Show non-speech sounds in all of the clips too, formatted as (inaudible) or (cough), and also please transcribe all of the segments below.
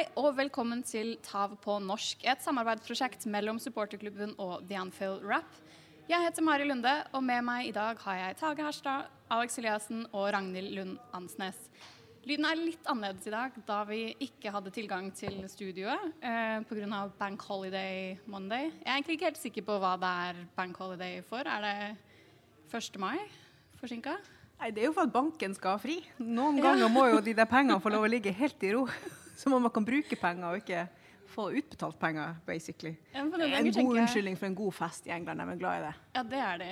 Hei og velkommen til Tav på norsk, et samarbeidsprosjekt mellom supporterklubben og The Anfield Rap. Jeg heter Mari Lunde, og med meg i dag har jeg Tage Herstad, Alex Eliassen og Ragnhild Lund Ansnes. Lyden er litt annerledes i dag, da vi ikke hadde tilgang til studioet eh, pga. Bank Holiday Monday. Jeg er egentlig ikke helt sikker på hva det er Bank Holiday for. Er det 1. mai? Forsinka? Nei, Det er jo for at banken skal ha fri. Noen ganger må jo de der pengene få lov å (laughs) ligge helt i ro. Så man kan bruke penger og ikke få utbetalt penger, basically. Ja, en god tenker unnskyldning for en god fest i England. De er glad i det. Ja, det er de.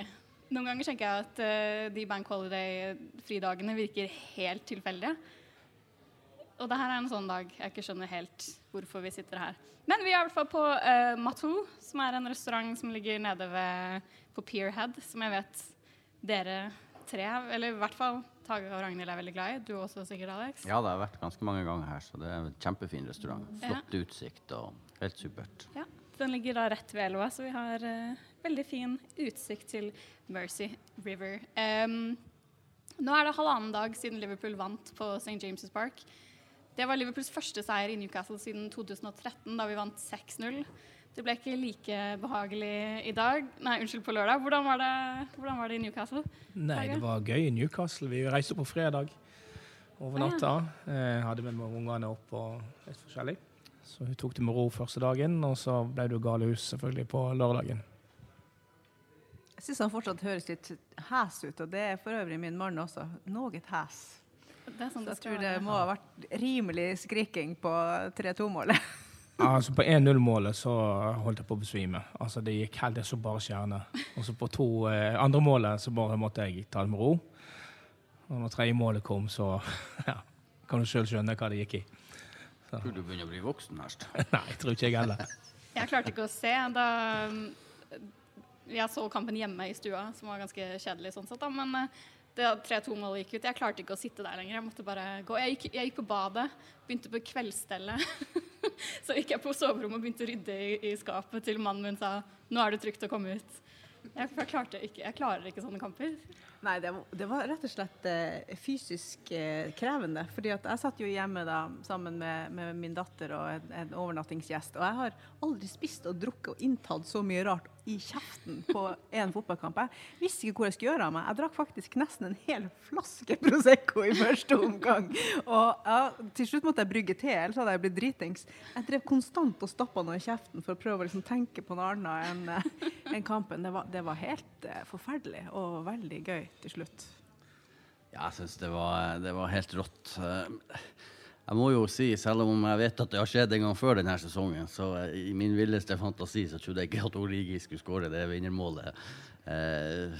Noen ganger tenker jeg at uh, de Bank Holiday-fridagene virker helt tilfeldige. Og det her er en sånn dag jeg ikke skjønner helt hvorfor vi sitter her. Men vi er i hvert fall på uh, Matou, som er en restaurant som ligger nede ved, på Pierhead, som jeg vet dere tre, eller i hvert fall Tage og Ragnhild er veldig glad i. Du også sikkert, Alex? Ja, det har vært ganske mange ganger her, så det er en kjempefin restaurant. Ja. Flott utsikt og helt supert. Ja, Den ligger da rett ved elva, så vi har uh, veldig fin utsikt til Mercy River. Um, nå er det halvannen dag siden Liverpool vant på St. James' Park. Det var Liverpools første seier i Newcastle siden 2013, da vi vant 6-0. Det ble ikke like behagelig i dag. Nei, unnskyld, på lørdag. Hvordan var det, hvordan var det i Newcastle? Nei, det var gøy i Newcastle. Vi reiste på fredag over Ah, ja. natta. Eh, hadde med meg ungene opp og litt forskjellig. Så hun tok det med ro første dagen, og så ble det jo galehus selvfølgelig på lørdagen. Jeg syns han fortsatt høres litt hes ut, og det er for øvrig min mann også. Noe hes. Det er sånn Så jeg tror det må ha vært rimelig skriking på 3-2-målet. Altså På 1-0-målet så holdt jeg på å besvime. Altså Det gikk helt, det så bare stjerne. Og så på to eh, andre målet så bare måtte jeg ta det med ro. Og når tredje målet kom, så (laughs) ja, kan du sjøl skjønne hva det gikk i. Tror du begynner å bli voksen, Herst? (laughs) Nei, jeg tror ikke jeg heller. Jeg klarte ikke å se da um, Jeg så kampen hjemme i stua, som var ganske kjedelig sånn sett, da. Men eh, 3-2-målet gikk ut. Jeg klarte ikke å sitte der lenger. Jeg måtte bare gå. Jeg gikk, jeg gikk på badet, begynte på kveldsstellet. (laughs) så gikk jeg på soverommet og begynte å rydde i, i skapet til mannen min sa nå er det trygt å komme ut. Jeg, klarte ikke, jeg klarer ikke sånne kamper. Nei, det det var rett og slett eh, fysisk eh, krevende. fordi jeg satt jo hjemme da sammen med, med min datter og en, en overnattingsgjest. Og jeg har aldri spist og drukket og inntatt så mye rart i kjeften på en fotballkamp. Jeg visste ikke hvor jeg skulle gjøre av meg. Jeg drakk faktisk nesten en hel flaske Prosecco i første omgang. Og ja, til slutt måtte jeg brygge te, ellers hadde jeg blitt dritings. Jeg drev konstant og stappa noe i kjeften for å prøve å liksom tenke på noe annet enn eh, enn kampen. Det var, det var helt eh, forferdelig og veldig gøy til slutt. Ja, jeg syns det, det var helt rått. Eh, Jeg må jo si, selv om jeg vet at det har skjedd en gang før denne sesongen, så eh, i min villeste fantasi så trodde jeg ikke at Origi skulle skåre det vinnermålet. Eh,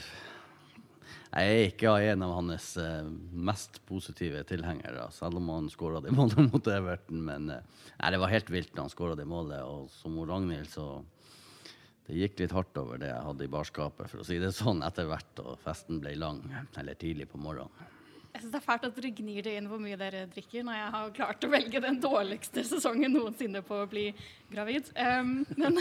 Jeg er ikke en av hans eh, mest positive tilhengere, selv om han skåra det målet mot Everton. Men nei, det var helt vilt da han skåra det målet. Og som Ragnhild, så det gikk litt hardt over det jeg hadde i barskapet, for å si det sånn, etter hvert. Og festen ble lang, eller tidlig på morgenen. Jeg synes Det er fælt at dere gnir det inn hvor mye dere drikker, når jeg har klart å velge den dårligste sesongen noensinne på å bli gravid. Um, men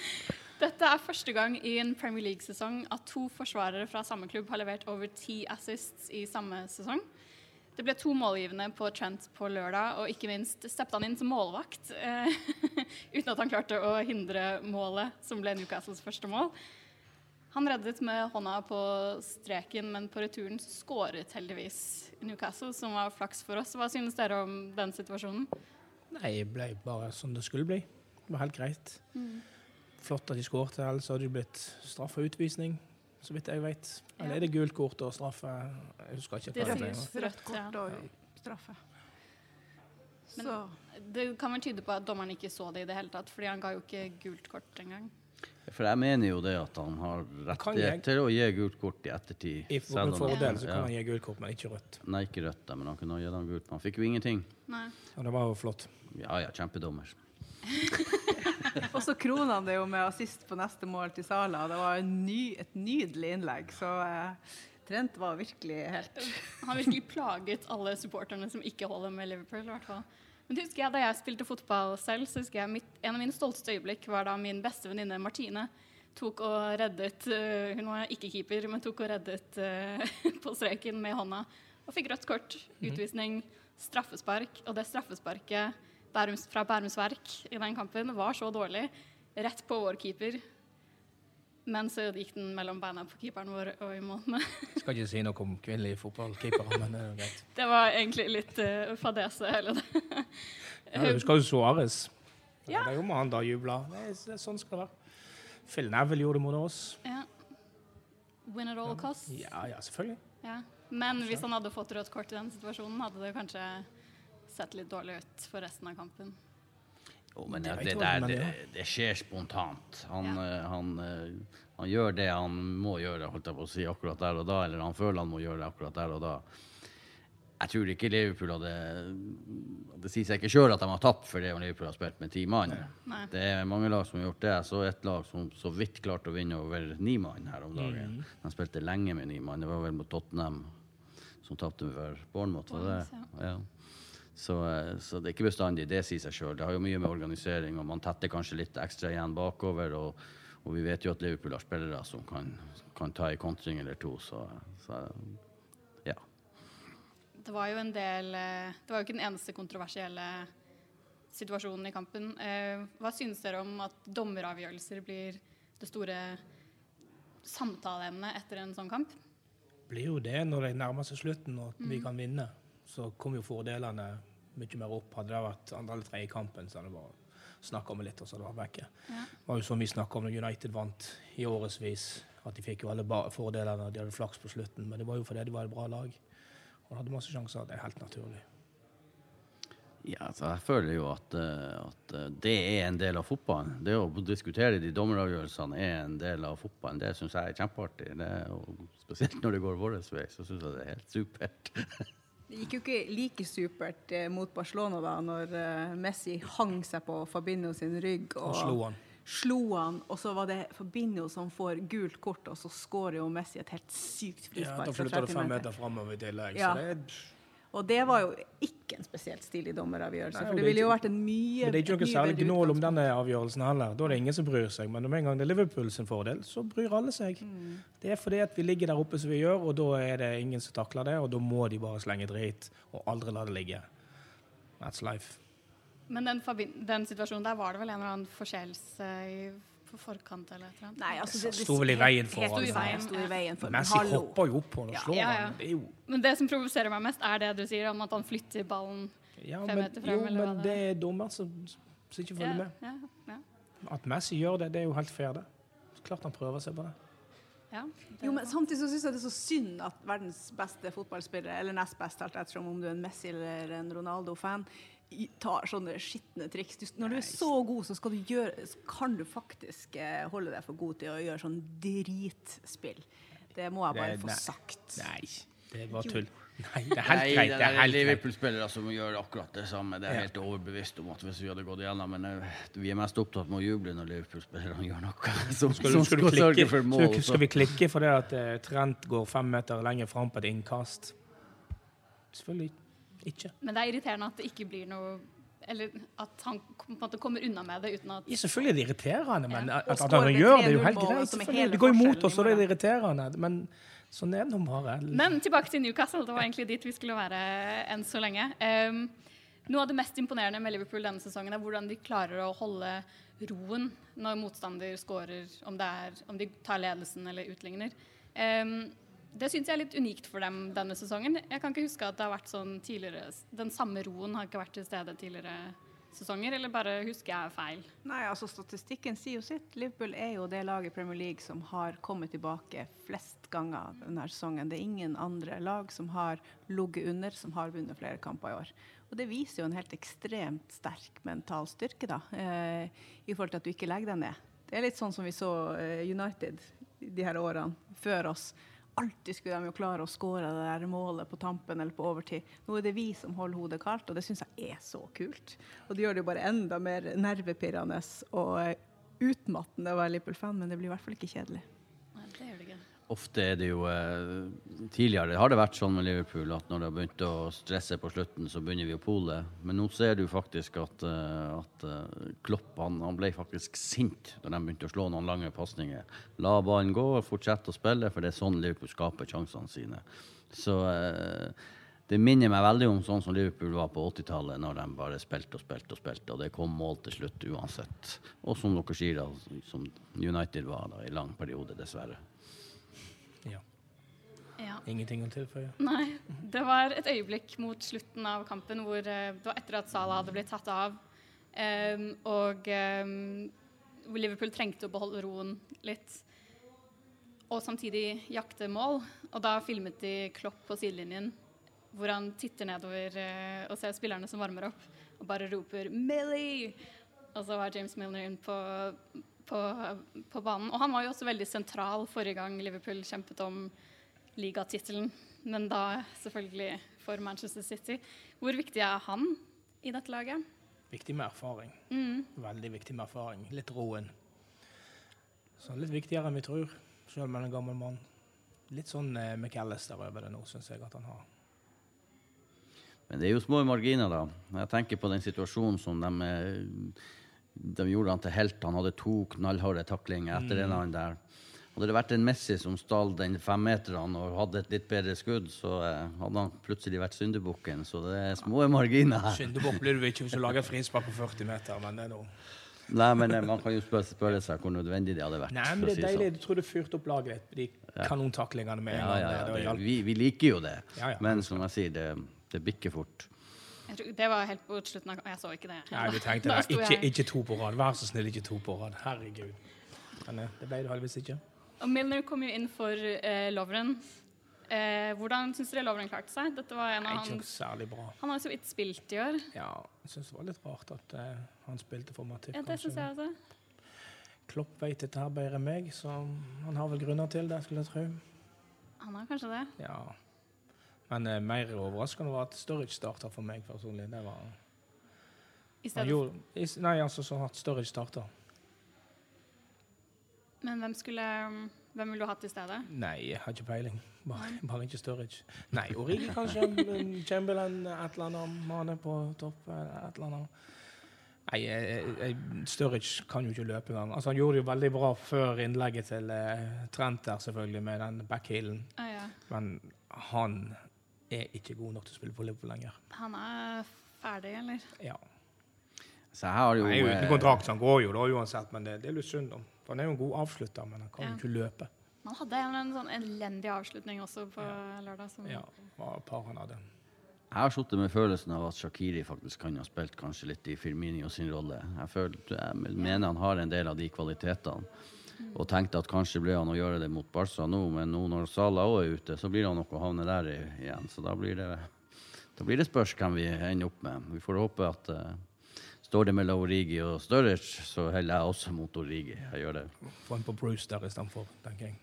(laughs) dette er første gang i en Premier League-sesong at to forsvarere fra samme klubb har levert over ti assists i samme sesong. Det ble to målgivende på Trent på lørdag, og ikke minst steppet han inn som målvakt. Uh, (laughs) uten at han klarte å hindre målet, som ble Newcastles første mål. Han reddet med hånda på streken, men på returen skåret heldigvis Newcastle, som var flaks for oss. Hva synes dere om den situasjonen? Nei, det ble bare som det skulle bli. Det var helt greit. Flott at de skåret, ellers hadde det blitt straff og utvisning, så vidt jeg vet. Eller Ja. er det gult kort og straffe? Jeg husker ikke Det hva det sies. Rødt kort ja. og straffe. Men- Så Det kan vel tyde på at dommeren ikke så det i det hele tatt, fordi han ga jo ikke gult kort engang. For jeg mener jo det at han har rettighet til å gi gult kort i ettertid. I selv om- fordel så kan ja. han gi gult kort, men ikke rødt. Nei, ikke rødt, men han kunne ha gitt ham gult. Han fikk jo ingenting. Nei. Og det var jo flott. Ja ja, kjempedommer. (laughs) Og så krona han det jo med assist på neste mål til Sala. Det var en ny, et nydelig innlegg. Så eh, Trent var virkelig helt Han virkelig plaget alle supporterne som ikke holder med Liverpool. i hvert fall. Men det husker jeg Da jeg spilte fotball selv, så husker jeg mitt, en av mine stolteste øyeblikk var da min beste venninne Martine tok og reddet uh, Hun var ikke keeper, men tok og reddet uh, (laughs) på streken med hånda. Og fikk rødt kort, utvisning, straffespark. Og det straffesparket Bærums, fra Bærums Verk i den kampen var så dårlig. Rett på vår keeper. Men så gikk den mellom beina på keeperen vår og i målene. Skal ikke si noe om kvinnelige fotballkeepere, men det er jo greit. (laughs) Det var egentlig litt uh, fadese, hele det. Ja, du husker jo Suárez. Ja. Det er jo med han da jubla. Er, er sånn skal det være. Phil Neville gjorde det mot oss. Ja. Win at all costs. Ja, ja, selvfølgelig. Ja. Men hvis han hadde fått rødt kort i den situasjonen, hadde det kanskje sett litt dårlig ut for resten av kampen. Jo, men Det det, der, det, det skjer spontant. Han, Ja. eh, han, eh, han gjør det han må gjøre, holdt jeg på å si, akkurat der og da. Eller han føler han må gjøre det akkurat der og da. Jeg tror ikke Liverpool hadde Det sier seg ikke sjøl at de har tapt fordi om Liverpool har spilt med ti mann. Det er mange lag som har gjort det. Jeg så et lag som så vidt klarte å vinne over ni mann her om dagen. Mm. De spilte lenge med ni mann. Det var vel mot Tottenham som tapte for Bournemouth, var det? Ja. Så, eh, så det er ikke bestandig. Det sier seg sjøl. Det har jo mye med organisering og man tetter kanskje litt ekstra igjen bakover. Og, og vi vet jo at Liverpool har spillere som kan, kan ta en kontring eller to, så, så ja. Det var jo en del eh, Det var jo ikke den eneste kontroversielle situasjonen i kampen. Eh, Hva synes dere om at dommeravgjørelser blir det store samtaleemnet etter en sånn kamp? Blir jo det når det nærmer seg slutten og vi Mm. kan vinne. Så kom jo fordelene mye mer opp. Hadde det vært andre eller tredje kampen, så hadde det bare snakka om det litt, og så hadde det vært vekke. Ja. Det var jo som vi snakka om når United vant i årevis, at de fikk jo alle fordelene, fordelene, de hadde flaks på slutten, men det var jo fordi de var et bra lag. Og de hadde masse sjanser. Det er helt naturlig. Ja, altså jeg føler jo at, eh, at eh, det er en del av fotballen. Det å diskutere de dommeravgjørelsene er en del av fotballen. Det syns jeg er kjempeartig. Det og spesielt når det går vår vei, så syns jeg det er helt supert. (laughs) Det gikk jo ikke like supert eh, mot Barcelona da når eh, Messi hang seg på Fabinho sin rygg Og og slo han. slo han, og så var det Fabinho som får gult kort, og så skårer jo Messi et helt sykt frispark. Ja, da flytter du fem meter framover i tillegg. Ja. Så det er, Og det var jo ikke en spesielt stilig dommeravgjørelse, Nei, for det det ville jo vært en mye men det er ikke noe særlig gnål om denne avgjørelsen heller. Da er det ingen som bryr seg. Men om en gang det er Liverpool sin fordel, så bryr alle seg. Mm. Det er fordi at vi ligger der oppe som vi gjør, og da er det ingen som takler det, og da må de bare slenge drit og aldri la det ligge. That's life. Men den, den situasjonen der var det vel en eller annen forseelse i, på forkant eller et eller annet? Nei, altså, det, det, Sto vel i veien for helt- alle. Sto veien, sto i veien for, Messi hallo. hopper jo opp på han og Ja. slår Ja, ja. han. Det Men det som provoserer meg mest, er det du sier om at han flytter ballen. ja, Fem men, meter frem, jo, eller hva men det det er dommer som, som ikke følger Ja, med. ja, ja, At Messi gjør det, det er jo helt fair, det. Klart han prøver seg på det. ja. Jo, men samtidig så syns jeg det er så synd at verdens beste fotballspillere, eller nest beste, alt ettersom om du er en Messi eller en Ronaldo-fan, tar sånne skitne triks. Du, når du er så god, så skal du gjøre, så kan du faktisk eh, holde deg for god til å gjøre sånn dritspill. Det må jeg bare Det- få nei. sagt. Nei, det var tull. Nei, det er helt greit. det er er. Liverpool-spillere som gjør akkurat det samme. Det er jeg helt overbevist om at hvis vi hadde gått igjennom. Men eh, vi er mest opptatt med å juble når Liverpool-spillerne (laughs) gjør noe som, Skal, du, som skal, du skal klikke, sørge for mål. Skal, skal vi klikke fordi at eh, Trent går fem meter lenger fram på et innkast? Selvfølgelig ikke. Men det er irriterende at det ikke blir noe Eller at han på en måte kommer unna med det uten at Ja, selvfølgelig er det irriterende, men Ja. at, at han gjør det, er jo helt greit. Det går imot oss, og det er irriterende. Men sånn er det nå bare. Men tilbake til Newcastle. Det var egentlig dit vi skulle være enn så lenge. Um, noe av det mest imponerende med Liverpool denne sesongen er hvordan de klarer å holde roen når motstander scorer, om, det er, om de tar ledelsen eller utligner. Um, det syns jeg er litt unikt for dem denne sesongen. Jeg kan ikke huske at det har vært sånn tidligere Den samme roen har ikke vært til stede tidligere sesonger, eller bare husker jeg feil? Nei, altså Statistikken sier jo sitt. Liverpool er jo det laget i Premier League som har kommet tilbake flest ganger denne sesongen. Det er ingen andre lag som har ligget under, som har vunnet flere kamper i år. Og Det viser jo en helt ekstremt sterk mental styrke da, eh, i forhold til at du ikke legger deg ned. Det er litt sånn som vi så eh, United de her årene før oss. Alltid skulle de jo klare å skåre det der målet på tampen eller på overtid. Nå er det vi som holder hodet kaldt, og det syns jeg er så kult. Og det gjør det jo bare enda mer nervepirrende og utmattende å være Liverpool-fan, men det blir i hvert fall ikke kjedelig. Nei, det gjør det ikke. Ofte er det jo eh, Tidligere har det vært sånn med Liverpool at når det har begynt å stresse på slutten, så begynner vi å pole. Men nå ser du faktisk at, eh, at eh, Klopp han, han ble faktisk sint da de begynte å slå noen lange pasninger. La ballen gå og fortsette å spille, for det er sånn Liverpool skaper sjansene sine. Så det minner meg veldig om sånn som Liverpool var på 80-tallet, når de bare spilte og spilte og spilte, og det kom mål til slutt uansett. Og som dere sier, da, som United var da, i lang periode, dessverre. Ingenting å tilføye. Nei. Det var et øyeblikk mot slutten av kampen hvor eh, det var etter at Salah hadde blitt tatt av, um, og um, Liverpool trengte å beholde roen litt. Og samtidig jakte mål. Og da filmet de Klopp på sidelinjen, hvor han titter nedover uh, og ser spillerne som varmer opp, og bare roper 'Millie!' Og så var James Milner inn på, på, på banen. Og han var jo også veldig sentral forrige gang Liverpool kjempet om ligatittelen, men da selvfølgelig for Manchester City. Hvor viktig er han i dette laget? Viktig med erfaring. Mm. Veldig viktig med erfaring. Litt roen. Så litt viktigere enn vi tror, selv om han er en gammel mann. Litt sånn eh, McAllister over det nå, syns jeg at han har. Men det er jo små marginer, da. Jeg tenker på den situasjonen som de, eh, de gjorde han til helt. Han hadde to knallharde taklinger etter Mm. en annen der. Hadde det vært en Messi som stal den femmeteren og hadde et litt bedre skudd, så eh, hadde han plutselig vært syndebukken. Så det er små marginer her. Syndebukk blir du ikke hvis du lager frispark på 40 meter, men det er noe. Nei, men eh, man kan jo spørre, spørre seg hvor nødvendig det hadde vært. Nei, men det si er deilig. sånn. Jeg tror det fyrte opp laget litt, de kanontaklingene med en Ja, ja, ja, det det, vi, vi liker jo det. Ja, ja. Men som jeg sier, det, det bikker fort. Jeg tror, det var helt på slutten av Jeg så ikke det. Nei, vi tenkte det. Ikke, ikke to på rad. Vær så snill, ikke to på rad. Herregud. Men eh, det ble det heldigvis ikke. Og Milner kom jo inn for eh, Lovren. Eh, hvordan syns dere Lovren klarte seg? Dette var en Nei, av Ikke noe særlig bra. Han har jo så vidt spilt i år. Ja, jeg syns det var litt rart at eh, han spilte for Matip. Ja, det syns jeg også. Klopp vet dette her bedre enn meg, så han har vel grunner til det, skulle jeg tro. Han har kanskje det. Ja. Men eh, mer overraskende var at Sturridge starta for meg personlig. Det var I stedet. gjorde, i, Nei, altså så at Sturridge starta. Men hvem skulle Hvem ville du hatt i stedet? Nei, jeg har ikke peiling. Bare, bare ikke Sturridge. Nei, Origi kanskje. Chamberlain, et eller annet. Mane på topp, et eller annet. Nei, jeg, jeg, Sturridge kan jo ikke løpe engang. Altså, han gjorde det jo veldig bra før innlegget til eh, Trent der, selvfølgelig, med den backhealen. Ah, ja. Men han er ikke god nok til å spille på Liverpool lenger. Han er ferdig, eller? Ja. Så her har jo Han er jo uten eh, kontrakt, så han går jo da uansett, men det, det er litt synd om. For han er jo en god avslutter, men han kan Ja. jo ikke løpe. Han hadde en, en sånn elendig avslutning også på lørdag. Som, Ja, par han hadde. Jeg har sittet med følelsen av at Shakiri faktisk kan ha spilt kanskje litt i Firminio sin rolle. Jeg, føler, jeg mener han har en del av de kvalitetene. Og tenkte at kanskje ble han å gjøre det mot Barca nå, men nå når Salah òg er ute, så blir han nok å havne der igjen. Så da blir det, da blir det spørs hvem vi ender opp med. Vi får håpe at eh, står det mellom Origi og Sturridge, så heller jeg også mot Origi. Jeg gjør det. Få en på Bruce der istedenfor, tenker jeg.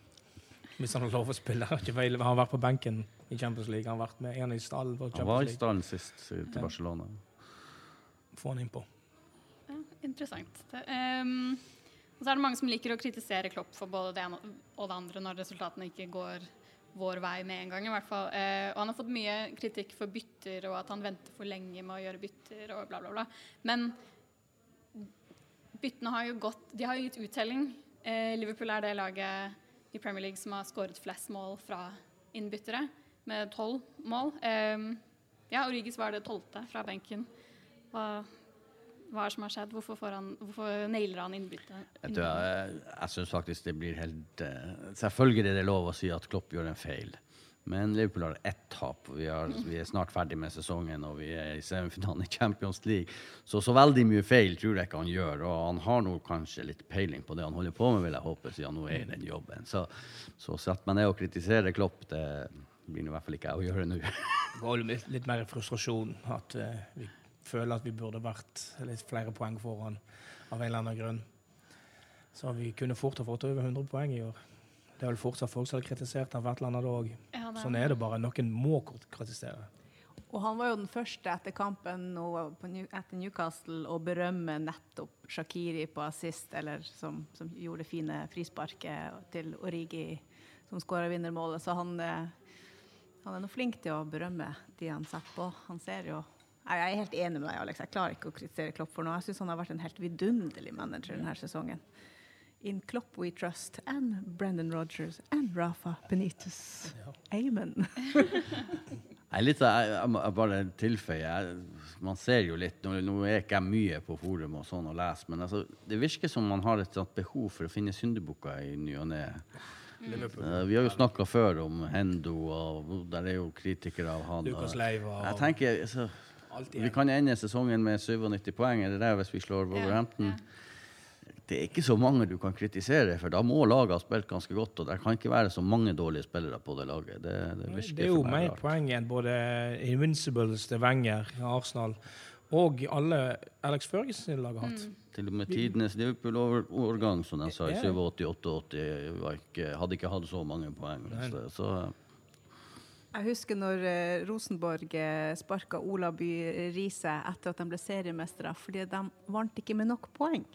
Hvis han har lov å spille. Ikke feil. Han har vært på benken i Champions League. Han har vært med en i stallen på Han var i stallen sist til Ja. Barcelona. Få han innpå. Ja, interessant. Det, um, og så er det mange som liker å kritisere Klopp for både det ene og det andre når resultatene ikke går vår vei med en gang. i hvert fall. Eh, og han har fått mye kritikk for bytter og at han venter for lenge med å gjøre bytter og bla, bla, bla. Men byttene har jo gått De har jo gitt uttelling. Eh, Liverpool er det laget i Premier League som har skåret flest mål fra innbyttere, med tolv mål. Eh, ja, Origis var det tolvte fra benken. Hva, hva er det som har skjedd? Hvorfor, får han, hvorfor nailer han innbytte? Vet jeg jeg syns faktisk det blir helt uh, Selvfølgelig er det lov å si at Klopp gjør en feil. Men Liverpool har ett tap. Vi, har, vi er snart ferdig med sesongen, og vi er i semifinalen i Champions League. Så så veldig mye feil tror jeg ikke han gjør. Og han har nå kanskje litt peiling på det han holder på med, vil jeg håpe, siden han nå er i den jobben. Så, så setter man ned og kritiserer Klopp, det blir nå i hvert fall ikke jeg å gjøre nå. Det litt, litt mer frustrasjon at uh, vi føler at vi burde vært litt flere poeng foran av en eller annen grunn. Så vi kunne fort ha fått over 100 poeng i år. Det er vel fortsatt folk som har kritisert han hvert annet òg. Ja, Sånn er det bare. Noen må kritisere. Og han var jo den første etter kampen på New, etter Newcastle å berømme nettopp Shakiri på assist, eller som, som gjorde det fine frisparket til Origi, som skåra vinnermålet. Så han, eh, han er nå flink til å berømme de han setter på. Han ser jo Jeg er helt enig med deg, Alex. Jeg klarer ikke å kritisere Klopp for noe. Jeg syns han har vært en helt vidunderlig manager denne sesongen. In Klopp we trust, and Brendan Rogers and Rafa Benitez. Amen. (laughs) Jeg, litt, jeg, jeg, bare tilføyer Man ser jo litt Nå, nå er ikke jeg mye på forum og sånn og leser, men altså, det virker som man har et sånt behov for å finne syndebukker i ny og ne. Eh, vi har jo snakka før om Hendo, og der er jo kritikere av han. Lukas og- Leiva. Jeg tenker, altså, alt Vi kan ende sesongen med 97 poeng, er det hvis vi slår Wolverhampton? Det er ikke så mange du kan kritisere, for da må laget ha spilt ganske godt. Og det kan ikke være så mange dårlige spillere på det laget. Det, det Det er jo mer poeng enn både Invincibles til Wenger, Arsenal og alle Alex Ferguson lag har hatt. Til og med tidenes Liverpool-årgang, som de sa i 87-88, hadde ikke hatt så mange poeng. Så, så Jeg husker når eh, Rosenborg eh, sparka Ola By Riise etter at de ble seriemestere, fordi de vant ikke med nok poeng.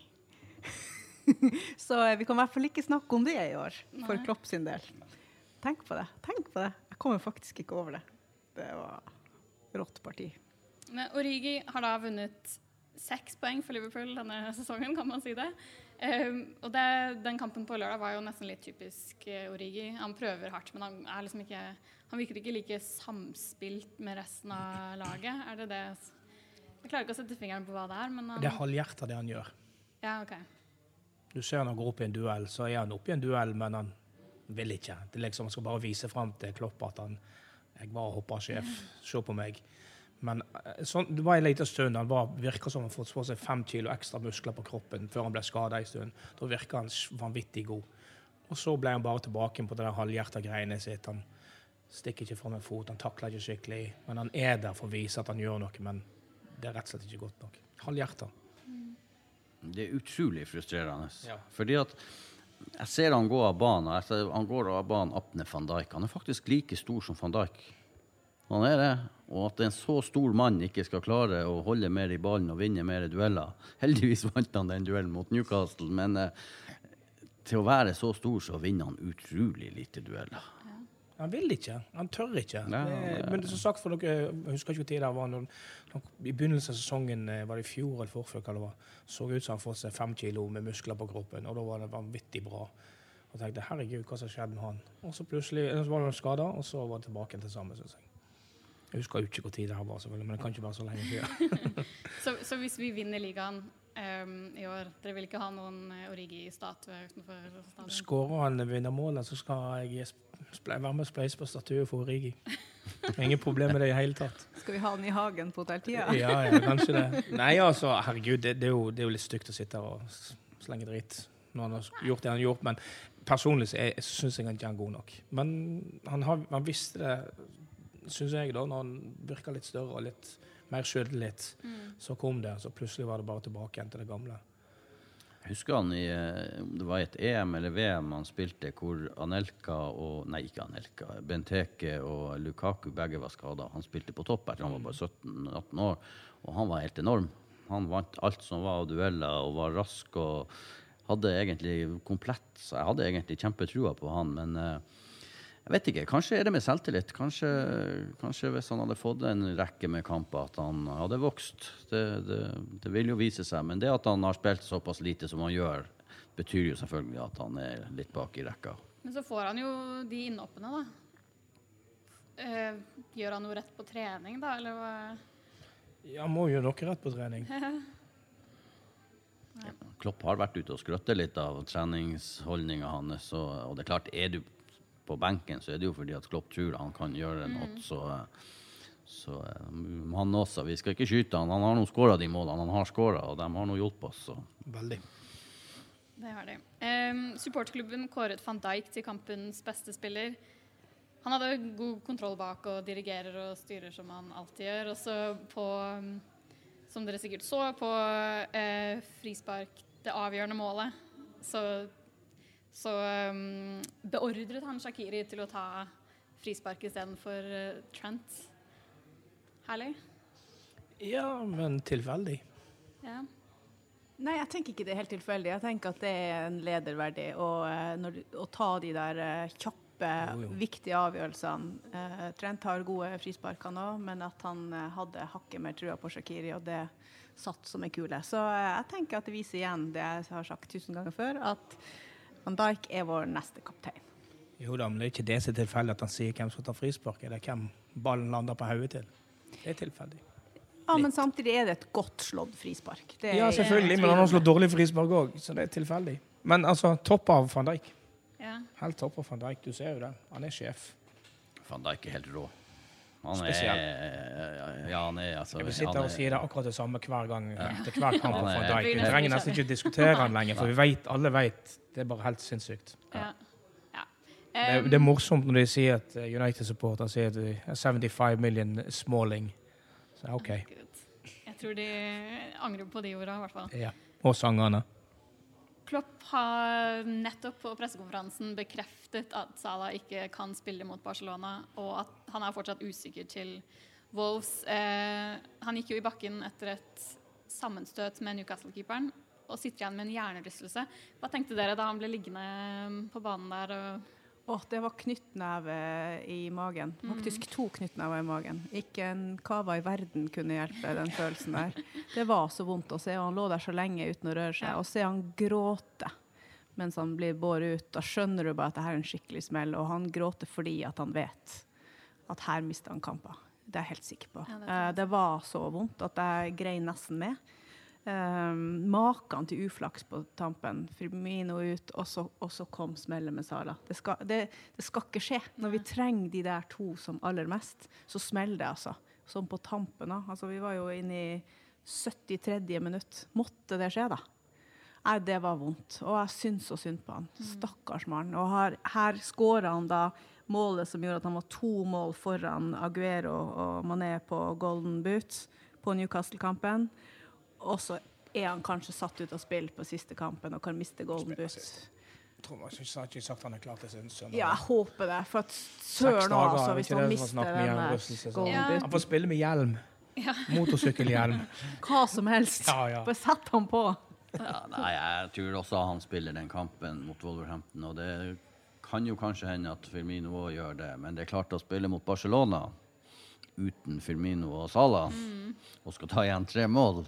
(laughs) Så eh, vi kan i hvert fall ikke snakke om det i år, for Nei. Klopp sin del. Tenk på det. Tenk på det. Jeg kommer faktisk ikke over det. Det var rått parti. Men Origi har da vunnet seks poeng for Liverpool denne sesongen, kan man si det. Ehm, og det, den kampen på lørdag var jo nesten litt typisk eh, Origi. Han prøver hardt, men han, er liksom ikke, han virker ikke like samspilt med resten av laget. Er det det Jeg klarer ikke å sette fingeren på hva det er, men han, Det er halvhjerta det han gjør. Ja, OK. Du ser når han går opp i en duell, så er han oppe i en duell, men han vil ikke. Det er liksom, Han skal bare vise fram til Klopp at han Jeg var hoppersjef, se på meg. Men eh, sånn, det var en liten stund han var, virka som han fått på seg fem kilo ekstra muskler på kroppen før han ble skada en stund. Da virka han vanvittig god. Og så ble han bare tilbake på det der halvhjerta greiene sitt. Han stikker ikke fram en fot, han takler ikke skikkelig. Men han er der for å vise at han gjør noe, men det er rett og slett ikke godt nok. Halvhjerta. det er utrolig frustrerende. Ja. Fordi at jeg ser han gå av banen. Han går av banen Apne van Dijk. Han er faktisk like stor som van Dijk. Han er det. Og at en så stor mann ikke skal klare å holde mer i ballen og vinne mer dueller (laughs) Heldigvis vant han den duellen mot Newcastle, men eh, til å være så stor, så vinner han utrolig lite dueller. Han vil ikke. Han tør ikke. Nei, nei, er- men som sagt, for dere, jeg husker ikke hvor tid det var, når, når, i begynnelsen av sesongen, eh, var det i fjor eller forfør, hva det var, så ut som han fått seg fem kilo med muskler på kroppen, og da var det vanvittig bra. Og tenkte, herregud, hva som skjedde med han? Og så plutselig så var han skada, og så var det tilbake til samme, synes jeg. Jeg husker jo ikke hvor tid det her var, selvfølgelig, men det kan ikke være så lenge siden. (laughs) Så, så hvis vi vinner ligaen um, i år, dere vil ikke ha noen eh, Origi-statue utenfor stadion? Skårer han vinnermålet, så skal jeg være med og spleise på statuen for Origi. Ingen problem med det i hele tatt. Skal vi ha den i hagen på hotelltida? Ja, ja, kanskje det. Nei, altså, herregud, det, det, er, jo, det er jo litt stygt å sitte her og slenge dritt når han har gjort det han har gjort, men personlig så syns jeg han ikke er god nok. Men han, har, han visste det, syns jeg, da, når han virka litt større og litt mer sjøltillit. Mm. Så kom det, så plutselig var det bare tilbake igjen til det gamle. Husker han i det var et EM eller VM han spilte, hvor Anelka og Nei, ikke Anelka. Benteke og Lukaku begge var skada. Han spilte på topp etter han var bare 17-18 år, og han var helt enorm. Han vant alt som var av dueller, og var rask og hadde egentlig komplett Så jeg hadde egentlig kjempetrua på han, men eh, jeg vet ikke. Kanskje er det med selvtillit. Kanskje, kanskje hvis han hadde fått en rekke med kamper, at han hadde vokst. Det, det, det vil jo vise seg. Men det at han har spilt såpass lite som han gjør, betyr jo selvfølgelig at han er litt bak i rekka. Men så får han jo de innhoppene, da. Eh, gjør han noe rett på trening, da, eller hva? Ja, må jo noe rett på trening. (laughs) Klopp har vært ute og skrøttet litt av treningsholdninga hans. Og, og det er klart, er du på benken, så er det jo fordi at Klopp tror han kan gjøre noe. Så, så eh, han også. Vi skal ikke skyte han. Han har nå skåra de målene han har skåra, og de har nå hjulpet oss. Så. Veldig. Det har de. Um, supportklubben kåret van Dijk til kampens beste spiller. Han hadde god kontroll bak og dirigerer og styrer som han alltid gjør. Og så på, som dere sikkert så, på uh, frispark, det avgjørende målet, så, så um, beordret han Shakiri til å ta frispark istedenfor uh, Trent. Herlig. Ja, men tilfeldig. Ja. Nei, jeg tenker ikke det er helt tilfeldig. Jeg tenker at det er en leder verdig å, eh, når, å ta de der eh, kjappe, Jo, jo. viktige avgjørelsene. Uh, Trent har gode frispark han òg, men at han hadde hakket mer trua på Shakiri, og det satt som en kule. Så jeg tenker at det viser igjen det jeg har sagt tusen ganger før, at Van Dijk er vår neste kaptein. Jo da, men det er ikke det som er tilfeldig at han sier hvem som skal ta frispark, Det er hvem ballen lander på hodet til. Det er tilfeldig. Ja, men samtidig er det et godt slått frispark. Det Ja, selvfølgelig, men han har slått dårlig frispark òg, så det er tilfeldig. Men altså, topp av van Dijk. Ja. Helt topp av van Dijk, du ser jo det. Han er sjef. Van Dijk er helt rå. Han er Ja, han er altså Jeg sitter er- og sier det akkurat det samme hver gang til hver kamp er- Dijk. Vi trenger nesten ikke ikke diskutere han lenger, for vi vet, alle vet det er bare helt sinnssykt. Ja. ja. Det Um, det er morsomt når de sier at eh, United-supporter sier at det er 75 million smalling. Så OK. Jeg tror de angrer på de ordene, i hvert fall. Ja. Og sangene. Klopp har nettopp på pressekonferansen bekreftet at Salah ikke kan spille mot Barcelona, og at han er fortsatt usikker til Wolves. Eh, han gikk jo i bakken etter et sammenstøt med Newcastle-keeperen og sitter igjen med en hjernerystelse. Hva tenkte dere da han ble liggende på banen der? Og Åh, det var knyttneve i magen. Mm. Faktisk to knyttnever i magen. Ikke en kava i verden kunne hjelpe den følelsen der. Det var så vondt å se, og han lå der så lenge uten å røre seg. Og se han gråte mens han blir båret ut. Da skjønner du bare at det her er en skikkelig smell. Og han gråter fordi at han vet at her mister han kamper. Det er jeg helt sikker på. Ja, det jeg det var så vondt at jeg grein nesten med. Um, Maken til uflaks på tampen. Firmino ut, og så, og så kom smellet med Sala. Det skal, det, det skal ikke skje. Når vi trenger de der to som aller mest, så smeller det, altså. Som på tampen. da. Altså, vi var jo inne i 73. minutt. Måtte det skje, da? Nei, det var vondt. Og jeg syns så synd på han. Stakkars mann. Og her, her skåra han da målet som gjorde at han var to mål foran Aguero og Mané på Golden Boots på Newcastle-kampen. Og så er han kanskje satt ut av spill på siste kampen og kan miste Golden boot. Jeg har ikke sagt han er klar til søndag. Ja, jeg håper det. For at søren òg, altså, hvis han mister den Golden Ja. Boot. Han får spille med hjelm. Motorsykkelhjelm. (laughs) Hva som helst. Ja, ja. Bare sett han på. Ja, nei, jeg tror også han spiller den kampen mot Wolverhampton, og det kan jo kanskje hende at Firmino òg gjør det, men det er klart å spille mot Barcelona uten Firmino og Salah, og skal ta igjen tre mål,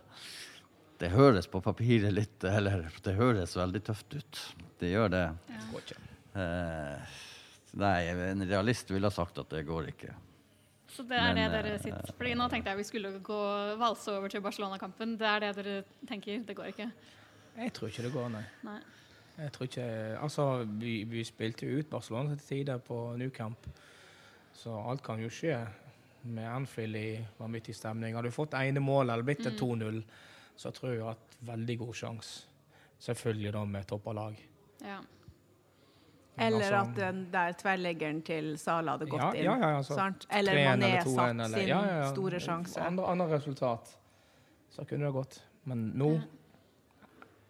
det høres på papiret litt Eller det høres veldig tøft ut. Det gjør det. Ja. Eh, nei, en realist ville ha sagt at det går ikke. Så det er Men, det dere eh, sitter Fordi nå tenkte jeg vi skulle gå valse over til Barcelona-kampen. Det er det dere tenker? Det går ikke? Jeg tror ikke det går, nei. Nei. Jeg tror ikke, altså, vi, vi spilte jo ut Barcelona til tider på New Camp, så alt kan jo skje. Med Anfield i vanvittig stemning. Hadde vi fått ene mål eller blitt det 2-0, så tror jeg at har hatt veldig god sjanse. Selvfølgelig da med toppa lag. Ja. Eller altså- at den der tverrleggeren til Sala hadde gått Ja, inn. ja, ja, altså, sant? Eller 3-1 Mané satt sin ja, ja, ja. store sjanse. Andre, andre resultat. Så kunne det gått. Men nå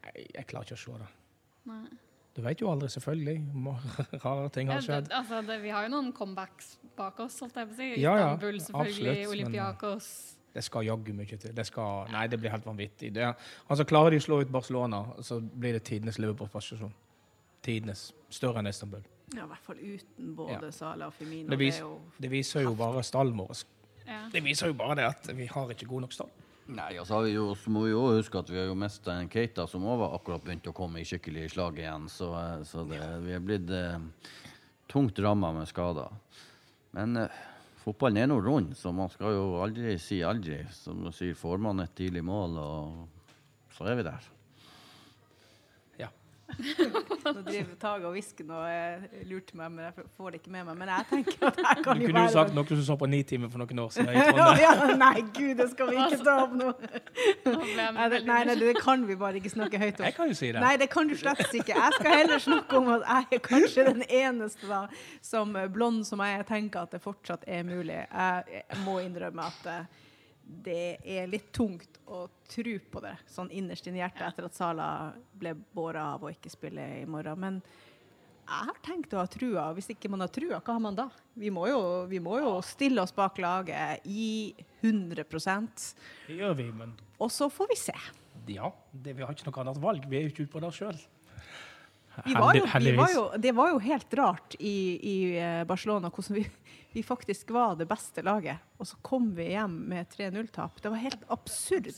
jeg, jeg klarer ikke å se det. Nei. Du vet jo aldri, selvfølgelig. (laughs) Rare ting har skjedd. det, altså, det, vi har jo noen comebacks bak oss, holdt jeg på å si. Ja, ja, Istanbul, selvfølgelig. absolutt, men- Olympiakos. Det skal jaggu mye til. Det skal, nei, det blir helt vanvittig. Det, altså, klarer de å slå ut Barcelona, så blir det tidenes Liverpool-prestasjon. Tidenes. Større enn Istanbul. Ja, I hvert fall uten både Ja. Sala og Femino. Det, vis, det viser jo bare stallen vår. Ja. Det viser jo bare det at vi har ikke god nok stall. Nei, altså så, vi jo, så må vi jo huske at vi har jo mista en Keita som òg akkurat begynt å komme i skikkelig slag igjen. Så, eh, så det, vi er blitt eh, tungt ramma med skader. Men eh, fotballen er nå rund, så man skal jo aldri si aldri. Som du sier, får man et tidlig mål, og så er vi der. Nå driver Tage og hvisker nå, jeg lurte meg, men jeg får det ikke med meg. Men jeg tenker at jeg kan jo være Du kunne jo sagt noe som så på Nitimen for noen år siden. (laughs) ja, Nei, gud, det skal vi ikke ta opp nå. Nei, det, nei, det kan vi bare ikke snakke høyt om. Jeg kan jo si det. Nei, det kan du slett ikke. Jeg skal heller snakke om at jeg er kanskje den eneste da, som eh, blond som jeg tenker at det fortsatt er mulig. Jeg, jeg må innrømme at eh, det er litt tungt å tro på det, sånn innerst inne i hjertet, etter at Sala ble båret av og ikke spiller i morgen. Men jeg har tenkt å ha trua. Hvis ikke man har trua, hva har man da? Vi må jo, vi må jo stille oss bak laget i 100 Det gjør vi, men og så får vi se. ja, det, vi har ikke noe annet valg. Vi er jo ikke ute på det sjøl. Vi var jo, vi var jo, det var jo helt rart i, i eh, Barcelona hvordan vi, vi faktisk var det beste laget. Og så kom vi hjem med 3-0-tap. Det var helt absurd.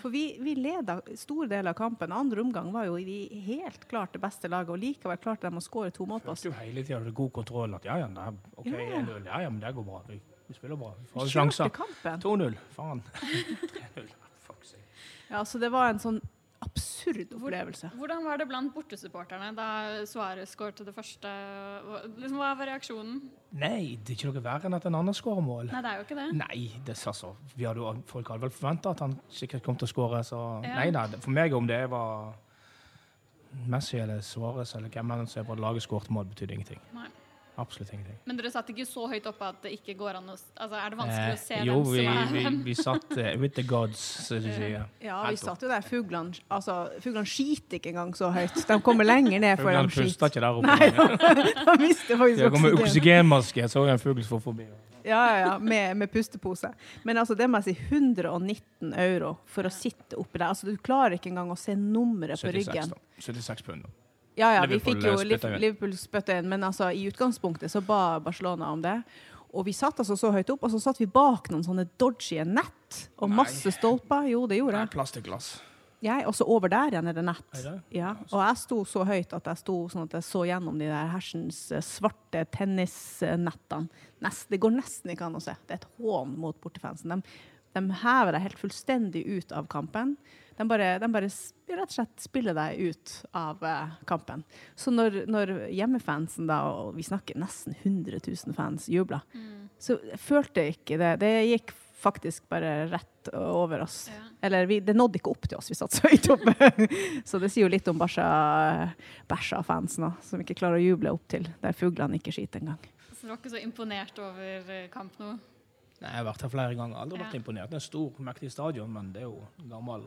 For vi, vi leda store deler av kampen. Andre omgang var jo vi helt klart det beste laget, og likevel klarte de å skåre to mål på oss. Følte jo hele tida god kontroll. At ja, ja, nei, OK, Ja, ja. 1-0. Ja, ja, men det går bra. Vi Vi spiller bra. Vi får sjanser. 2-0. Faen. (laughs) 3-0. Fuck. Ja, så det var en sånn absurd opplevelse. Hvordan var det blant bortesupporterne da Suárez skåret det første? Hva- Liksom, hva var reaksjonen? Nei, det er ikke noe verre enn at en annen skårer mål. Nei, det er jo ikke det. Nei, det altså, så. Vi hadde, jo- folk hadde vel forventa at han sikkert kom til å skåre, så Ja. nei da. For meg, om det var Messi eller Suárez eller hvem enn som er på laget skåret mål, betydde ingenting. Nei. Absolutt ingenting. Men dere satt ikke så høyt oppe at det ikke går an å Altså, er det vanskelig Eh, å se jo, hvem vi, som er vi, hvem? vi satt uh, with the gods, som de sier. Ja, vi satt jo der. Fuglene altså, fuglene skiter ikke engang så høyt. De kommer lenger ned før Fuglene de puster ikke der oppe. Nei, (laughs) de mister faktisk oksygen. med oksygenmaske, oksygenmaske, jeg så en fugl som for forbi. Ja, ja, ja, med, med pustepose. Men altså, det må jeg si 119 euro for å sitte oppi der. Altså, du klarer ikke engang å se nummeret på 76, ryggen. da. 76 pund. Ja, ja, vi fikk jo. Liverpool spytta inn, men altså, i utgangspunktet så ba Barcelona om det. Og vi satt altså så høyt opp, og så satt vi bak noen sånne dodgy nett og Nei. masse stolper. Jo, det gjorde jeg. plastikkglass. jeg. Og så over der igjen er det nett. Er det? Ja, og jeg sto så høyt at jeg sto sånn at jeg så gjennom de der hersens eh, svarte tennisnettene. Nest, det går nesten ikke an å se. Det er et hån mot bortefansen. De, de hever deg helt fullstendig ut av kampen. De bare, de bare rett og slett spiller deg ut av eh, kampen. Så når, når hjemmefansen, da, og vi snakker nesten 100 000 fans, jubla, Mm. så følte jeg ikke det. Det gikk faktisk bare rett over oss. Ja. Eller vi, det nådde ikke opp til oss, vi satt så høyt oppe. (laughs) så det sier jo litt om Bæsja-fansen som ikke klarer å juble opp til der fuglene ikke skiter engang. Så du var ikke så imponert over eh, kamp nå? Nei, jeg har vært her flere ganger. Aldri vært Ja. imponert. Det er en stor, mektig stadion, men det er jo gammel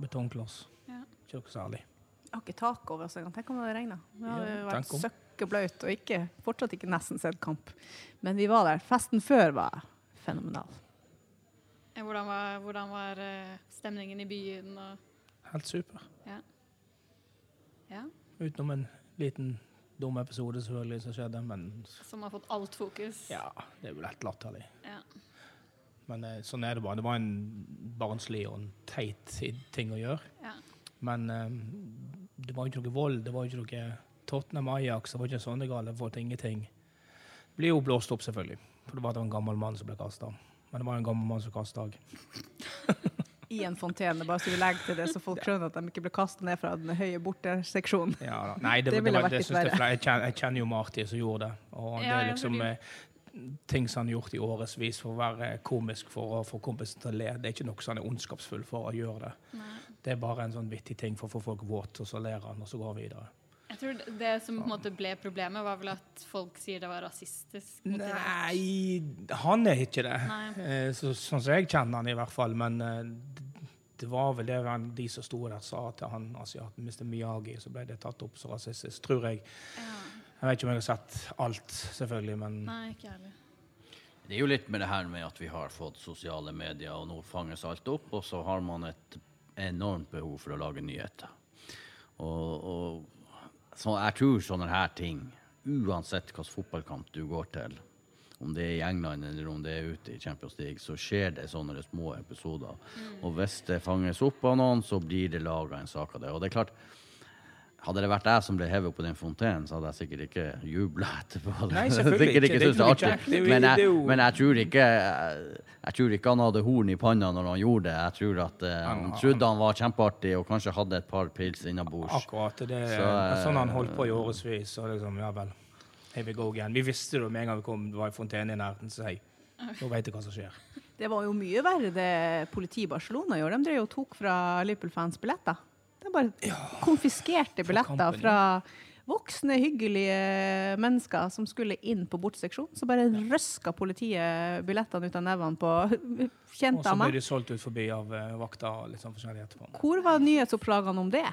betongkloss. Ja. Ikke noe særlig. Jeg har ikke tak over oss engang. Tenk om det hadde regna. Det hadde Ja, vært søkkeblaut og ikke, fortsatt ikke nesten sett kamp. Men vi var der. Festen før var fenomenal. Eh, Hvordan var, hvordan var eh, stemningen i byen? Og, Helt super. ja, Utenom en liten dum episode selvfølgelig som skjedde, men som har fått alt fokus? ja, det er jo lett latterlig. Ja. Men eh, sånn er det bare. Det var en barnslig og en teit ting å gjøre. Ja. Men eh, det var jo ikke noe vold, det var jo ikke noe Tottenham Ajax, det var ikke sånn det gale folk, ingenting. Det blir jo blåst opp, selvfølgelig. For det var en gammel mann som ble kasta. Men det var en gammel mann som kasta òg. I en fontene, bare så vi legger til det, så folk skjønner at de ikke ble kasta ned fra den høye borteseksjonen. Ja, da. Nei, det, Det det, ville var, vært det, litt synes jeg, verre. jeg, kjenner, jeg kjenner jo Marty som gjorde det. Og det Ja, er liksom ting som han har gjort i årevis for å være komisk for å få kompisen til å le. Det er ikke noe som han er ondskapsfull for å gjøre det. Nei. Det er bare en sånn vittig ting for å få folk våt, og så ler han, og så går han videre. Jeg tror det- som på en måte ble problemet, var vel at folk sier det var rasistisk. motivert. Nei, han er ikke det. Eh, Så, sånn som jeg kjenner han i hvert fall. Men eh, det- det var vel det de som sto der, sa til han asiaten Mr. Miyagi, så ble det tatt opp så rasistisk, tror jeg. Ja. Jeg vet ikke om jeg har sett alt, selvfølgelig, men Nei, ikke heller. Det er jo litt med det her med at vi har fått sosiale medier, og nå fanges alt opp, og så har man et enormt behov for å lage nyheter. Og, og så jeg tror sånne her ting, uansett hvilken fotballkamp du går til, om det er i England eller om det er ute i Champions League, så skjer det sånne små episoder. Og hvis det fanges opp av noen, så blir det laga en sak av det. Og det er klart, hadde det vært jeg som ble hevet opp på den fontenen, så hadde jeg sikkert ikke jubla etterpå. Nei, (laughs) selvfølgelig Sikkert ikke. Det er ikke artig. Det Men jeg, men jeg tror ikke jeg tror ikke han hadde horn i panna når han gjorde det. Jeg tror at uh, han trodde han var kjempeartig og kanskje hadde et par pils innabords. akkurat det er Så, uh, sånn han holdt på i årevis. Og liksom, ja vel, here we go again. Vi visste det med en gang vi kom, det var en fontene i nærheten, så hei, nå vet jeg hva som skjer. Det var jo mye verre det politiet i Barcelona gjorde. De drev og tok fra Liverpool-fans billetter. De bare konfiskerte billetter kampen, fra voksne, hyggelige mennesker som skulle inn på bortseksjonen. Så bare røska politiet billettene ut av nevene på (laughs) Og av så Og ble blir de solgt ut forbi av vakta. vakter og litt sånn forskjellig etterpå. Hvor var nyhetsoppslagene om det?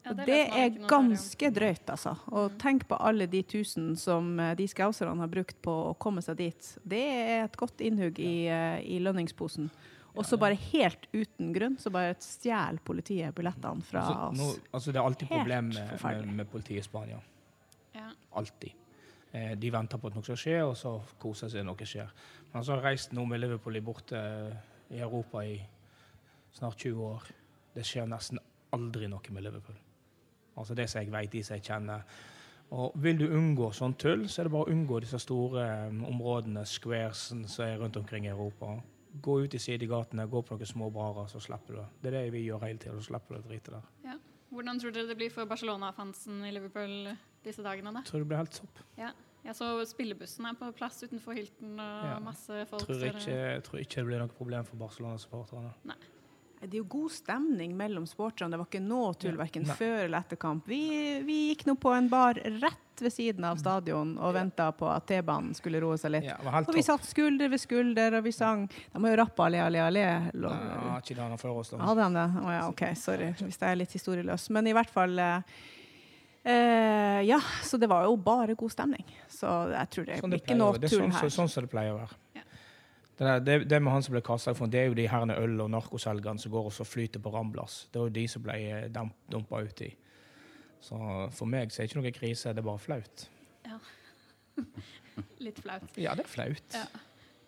Ja, det det er ganske drøyt, altså. Og tenk på alle de tusen som eh, de skauserne har brukt på å komme seg dit. Det er et godt innhugg i, eh, i lønningsposen. Og så bare helt uten grunn så bare stjeler politiet billettene fra Altså, oss. nå, altså, det er alltid problem med, med, med politiet i Spania. Ja. Alltid. Eh, de venter på at noe skal skje, og så koser seg når noe skjer. Men så har jeg reist nå med Liverpool i borte eh, i Europa i snart 20 år. Det skjer nesten aldri noe med Liverpool. Altså det som jeg vet, de som jeg kjenner. Og vil du unngå sånn tull, så er det bare å unngå disse store um, områdene, squaresen, som er rundt omkring i Europa. Gå ut i sidegatene, gå på noen små barer, så slipper du det. Det er det vi gjør hele tiden, så slipper du det dritet der. Ja. Hvordan tror dere det blir for Barcelona-fansen i Liverpool disse dagene? da? Jeg tror det blir helt topp. Ja. Jeg så spillebussen er på plass utenfor Hilton og Ja. masse folk. Tror ikke, jeg tror ikke det blir noe problem for Barcelona-supporterne. Det er jo god stemning mellom sporterne. Det var ikke noe tull verken før eller etter kamp. Vi, vi gikk nå på en bar rett ved siden av stadion og venta på at T-banen skulle roe seg litt. Ja, Og vi satt skulder ved skulder, og vi sang De må jo rappe alle, alle, alle. Ja, ikke det han før oss, da. Hadde han det? Å ja, OK, sorry hvis jeg er litt historieløs. Men i hvert fall eh, eh, Ja, så det var jo bare god stemning. Så jeg tror det Sånn blir det ikke noe tull noe det er tull sånn, her. sånn som det pleier å være. Ja. Det, der, det, det med han som ble kasta fra, det er jo de herne øl- og narkoselgerne som går og så flyter på Ramblas. Det var jo de som ble eh, ut dumpa uti. Så for meg så er det ikke noe krise, det er bare flaut. (laughs) Litt flaut. Ja, det er flaut. Ja.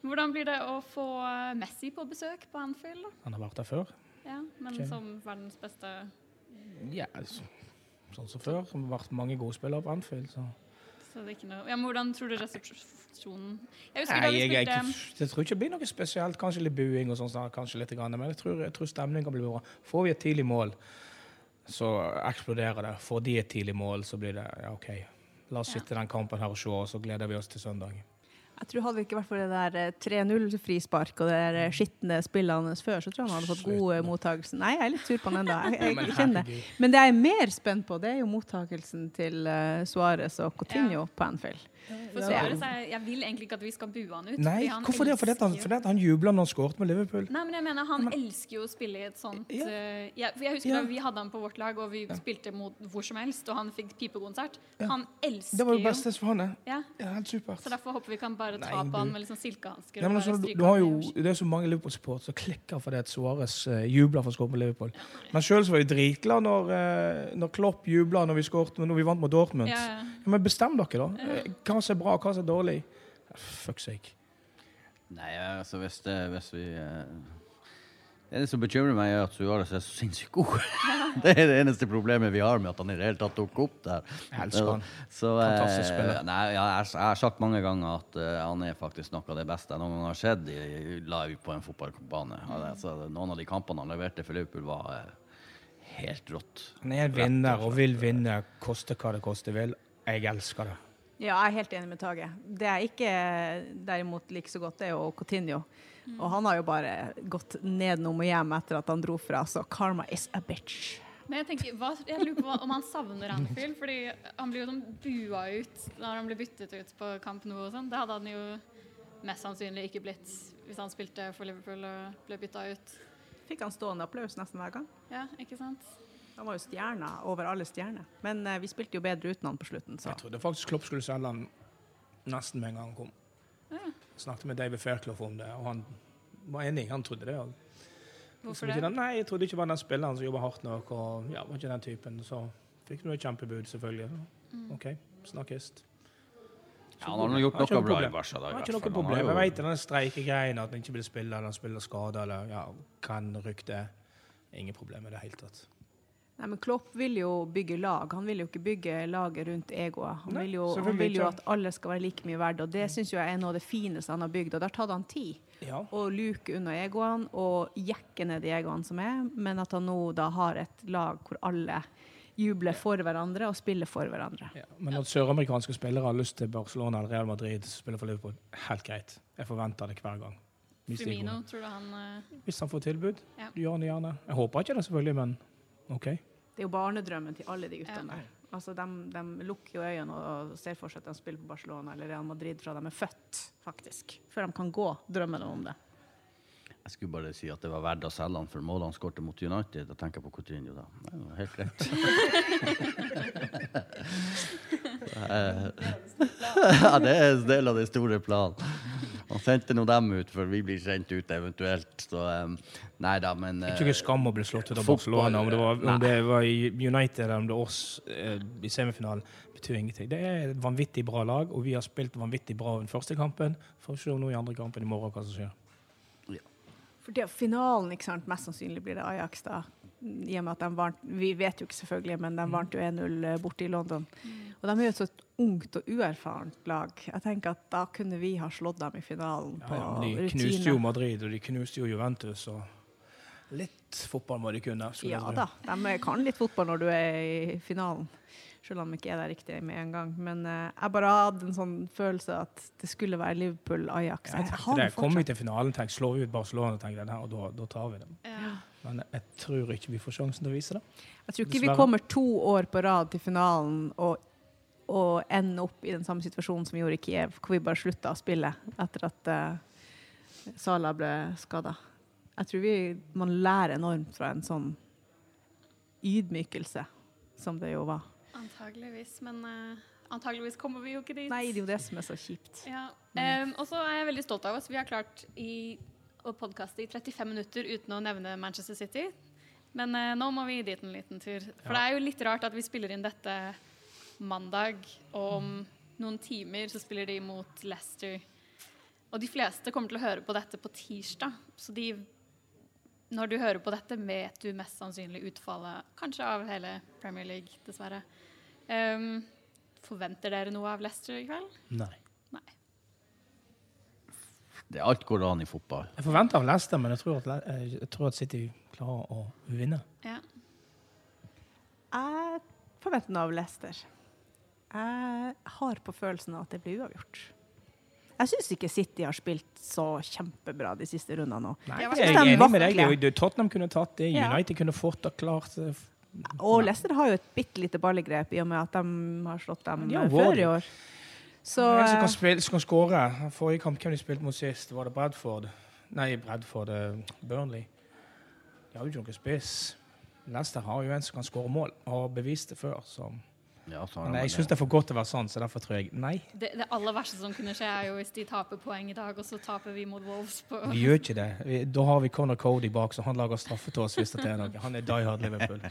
Hvordan blir det å få Messi på besøk på Anfield? Han har vært der før. Ja, men Kjempe. som verdens beste Ja, så, sånn som før. Det har vært mange gode spillere på Anfield. Så. Så det er ikke noe ja, men Hvordan tror du resepsjonen Jeg husker Nei, da vi jeg, jeg, jeg tror ikke det blir noe spesielt. Kanskje litt buing, og sånn, kanskje litt, grann, men jeg tror, jeg tror stemningen kan bli bra. Får vi et tidlig mål, så eksploderer det. Får de et tidlig mål, så blir det ja, OK. La oss Ja. sitte den kampen her og se, og så gleder vi oss til søndag. Jeg tror Hadde vi ikke vært for det der eh, 3-0-frispark og det der eh, skitne spillene hans før, så tror jeg han hadde fått god eh, mottakelse. Nei, jeg er litt sur på den ennå. (laughs) Jeg, jeg, men jeg kjenner det. Men det jeg er mer spent på, det er jo mottakelsen til uh, Suárez og Coutinho på Anfield. For så er det så Jeg vil egentlig ikke at vi skal bue han ut. Nei, han hvorfor det? Fordi han, fordi han jubla når han skåret med Liverpool. Nei, men jeg mener Han elsker jo å spille i et sånt Ja. eh, jeg, for jeg husker Ja. da vi hadde han på vårt lag, og vi spilte mot hvor som helst, og han fikk pipekonsert. Ja. Han elsker jo Det var det beste for han. ja, Ja, helt supert. Så derfor håper vi kan bare ta Nei, på han med liksom silkehansker. Nei, men altså, du, du har jo, det er så mange Liverpool-supportere som klikker fordi at Suárez uh, jubler for å skåre med Liverpool. Men sjøl var vi dritglade når, uh, når Klopp jubla når vi skåret, når vi vant mot Dortmund. Ja, Ja, ja. men bestem dere, da. Eh, Hva som er bra, hva som er dårlig. Fuck sake. Nei, altså hvis, det, hvis vi uh, Det eneste som bekymrer meg, er at Suárez er så sinnssykt god. (laughs) det er det eneste problemet vi har med at han i det hele tatt tok opp der. Han. Så, uh, Fantastisk spiller. Nei, ja, jeg, jeg har sagt mange ganger at uh, han er faktisk noe av det beste jeg noen gang har sett i, live på en fotballbane. Altså, noen av de kampene han leverte for Liverpool, var eh, helt rått. Han er en vinner og vil vinne, koste hva det koste vil. Jeg elsker det. Ja, jeg er helt enig med Tage. Det jeg ikke derimot liker så godt, det er jo Coutinho. Og han har jo bare gått nedenom og hjem etter at han dro fra, så karma is a bitch. Men jeg tenker, hva, jeg lurer på om han savner Anfield, fordi han blir jo sånn bua ut når han blir byttet ut på Camp Nou og sånn. Det hadde han jo mest sannsynlig ikke blitt hvis han spilte for Liverpool og ble bytta ut. Fikk han stående applaus nesten hver gang. Ja, ikke sant? Han var jo stjerna over alle stjerner. Men eh, vi spilte jo bedre uten han på slutten, så Jeg trodde faktisk Klopp skulle selge han nesten med en gang han kom. Ja. Snakket med David Fairclough om det, og han var enig. Han trodde det. Og Hvorfor det? den, nei, jeg trodde ikke det var den spilleren som jobba hardt nok. og ja, var ikke den typen. Så fikk du et kjempebud, selvfølgelig. Mm. OK, snakkes. Ja, han har nå gjort noe bra i Det var ikke noe har problem. Jeg vet den streikegreien, at han ikke vil spille, eller han spiller skada, eller ja, kan rykte. Ingen problem i det hele tatt. Nei, men Klopp vil jo bygge lag. Han vil jo ikke bygge laget rundt egoet. Han Nei, vil jo, han vil jo at alle skal være like mye verdt, og det syns jeg er noe av det fineste han har bygd. Og det har tatt han tid Ja. å luke unna egoene og jekke ned de egoene som er, men at han nå da har et lag hvor alle jubler for hverandre og spiller for hverandre. Ja, men at søramerikanske spillere har lyst til Barcelona eller Real Madrid, spiller for Liverpool, helt greit. Jeg forventer det hver gang. Firmino, tror du han uh... Hvis han får tilbud, Ja. gjør han det gjerne. Jeg håper ikke det, selvfølgelig, men OK. Det er jo barnedrømmen til alle de guttene Ja. der. Altså, de, de lukker jo øynene og ser for seg at de spiller på Barcelona eller Real Madrid fra de er født, faktisk. Før de kan gå, drømmer de om det. Jeg skulle bare si at det var verdt å selge han for målet han skårte mot United. Da tenker jeg på Coutinho, da. Det var helt greit. (laughs) (laughs) Ja, det er en del av den store planen. Han sendte nå dem ut før vi blir sendt ut eventuelt. Så um, nei da, men Det er tror ikke skam å bli slått ut av Barcelona. Om det var, om det var i United eller om det var oss uh, i semifinalen, betyr ingenting. Det er et vanvittig bra lag, og vi har spilt vanvittig bra den første kampen. Får se nå i andre kampen i morgen hva som skjer. For det er finalen, ikke sant, mest sannsynlig blir det Ajax da. I og med at de vant, Vi vet jo ikke selvfølgelig, men de vant jo 1-0 borte i London. Og de er jo et så ungt og uerfarent lag. Jeg tenker at da kunne vi ha slått dem i finalen på Ja, de knuste jo Madrid, og de knuste jo Juventus. og Litt fotball må de kunne. Ja da, de kan litt fotball når du er i finalen. Selv om de ikke er der riktig med en gang. Men uh, jeg bare hadde en sånn følelse at det skulle være Liverpool-Ajax. Jeg Jeg det. det Kommer vi til finalen, tenk, slår vi ut Barcelona, tenkte jeg, og da, da tar vi dem. Ja. Men jeg tror ikke vi får sjansen til å vise det. Jeg tror ikke vi kommer to år på rad til finalen og, og ender opp i den samme situasjonen som vi gjorde i Kiev, hvor vi bare slutta å spille etter at uh, Sala ble skada. Jeg tror vi, man lærer enormt fra en sånn ydmykelse som det jo var. Antageligvis, men uh, antageligvis kommer vi jo ikke dit. Nei, det er jo det som er så kjipt. Ja. Um, og så er jeg veldig stolt av oss. Vi har klart i, å podkaste i 35 minutter uten å nevne Manchester City. Men uh, nå må vi dit en liten tur. For Ja. det er jo litt rart at vi spiller inn dette mandag, og om noen timer så spiller de mot Leicester. Og de fleste kommer til å høre på dette på tirsdag. Så de, når du hører på dette, vet du mest sannsynlig utfallet kanskje av hele Premier League, dessverre. Um, forventer dere noe av Leicester i kveld? Nei. Nei. Det er alt går an i fotball. Jeg forventer av Leicester, men jeg tror, at, eh, jeg tror at City klarer å vinne. Ja. Jeg forventer noe av Leicester. Jeg har på følelsen av at det blir uavgjort. Jeg syns ikke City har spilt så kjempebra de siste rundene nå. Nei, Jeg jeg er enig med deg. Tottenham kunne tatt det. Ja. United kunne fått det klart. eh, Og Leicester har jo et bitte lite ballegrep i og med at de har slått dem har eh, før i år. Så En som eh, kan, spille, som kan skåre. Forrige kamp, hvem de spilte mot sist? Var det Bradford? Nei, Bradford. eh, Burnley. De har jo ikke noen spiss. Leicester har jo en som kan skåre mål, og har bevist det før. Så. Ja, Men jeg det. syns det er for godt til å være sånn, så derfor tror jeg nei. Det, det aller verste som kunne skje, er jo hvis de taper poeng i dag, og så taper vi mot Wolves på Vi gjør ikke det. Vi, da har vi Conor Cody bak, så han lager straffe til oss hvis det er noe. Han er die hard Liverpool.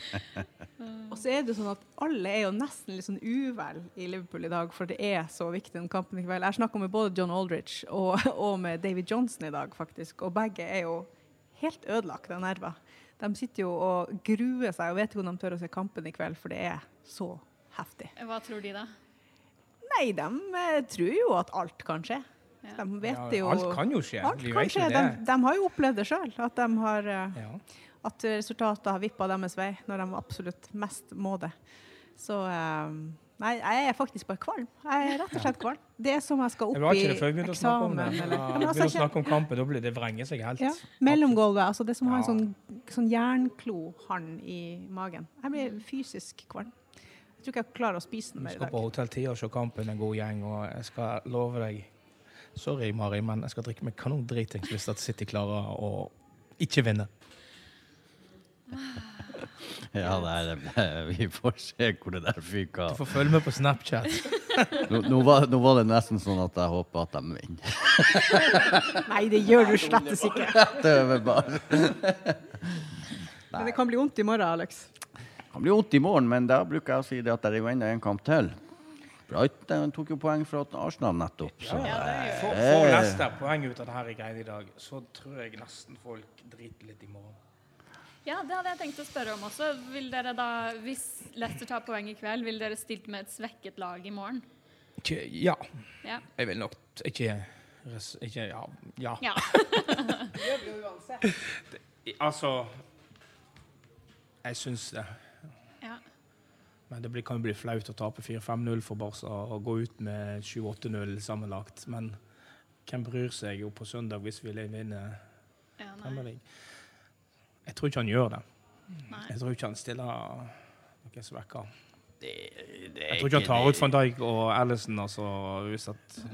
Og så er det sånn at alle er jo nesten litt sånn uvel i Liverpool i dag, for det er så viktig den kampen i kveld. Jeg snakka med både John Aldrich og, og med David Johnson i dag, faktisk. Og begge er jo helt ødelagt av nerver. De sitter jo og gruer seg og vet ikke om de tør å se kampen i kveld, for det er så heftig. Hva tror de, da? Nei, de eh, tror jo at alt kan skje. Ja. De vet Ja, jo. alt kan jo skje. Alt kan skje. De, de har jo opplevd det sjøl, at, de har, eh, Ja. at resultatet har vippa deres vei når de absolutt mest må det. Så eh, Nei, jeg er faktisk bare kvalm. Jeg er rett og slett kvalm. Det er som jeg skal opp i eksamen. å snakke om det. Eller, Ja, vi altså, å snakke om kampen, da blir det vrenger seg helt. ja, mellomgulvet. Altså det som har en sånn, sånn jernklohånd i magen. Jeg blir fysisk kvalm. Jeg tror ikke jeg klarer å spise noe Vi mer i skal på Hotell Tia og se kampen, en god gjeng, og jeg skal love deg Sorry, Mari, men jeg skal drikke meg kanondritings hvis at City klarer å ikke vinne. (laughs) Ja, det er, vi får se hvor det der fyker Du får følge med på Snapchat. (laughs) Nå, nå, var, nå var det nesten sånn at jeg håper at de vinner. (laughs) Nei, det gjør du slettes ikke. Bare Men det kan bli vondt i morgen, Alex. Det kan bli vondt i morgen, men da bruker jeg å si det at det er jo enda en kamp til. Brighton tok jo poeng fra Arsenal nettopp. Så Ja, det gjør Får eh, får Leicester poeng ut av det her i greiene i dag, så tror jeg nesten folk driter litt i morgen. Ja, det hadde jeg tenkt å spørre om også. Vil dere da, Hvis Leicester tar poeng i kveld, vil dere stilt med et svekket lag i morgen? Ikke, ja, Ja. jeg vil nok ikke, res- ikke Ja. ja. ja. (laughs) uansett. Altså Jeg syns det. Ja. Men det kan jo bli flaut å tape 4-5-0 for Barca og gå ut med 7-8-0 sammenlagt. Men hvem bryr seg jo på søndag hvis vi vinner ja Premier. Jeg tror ikke han gjør det. nei. Jeg tror ikke han stiller noen svekker. Det, det er Jeg tror ikke han tar ut van Dijk og Allison. Altså,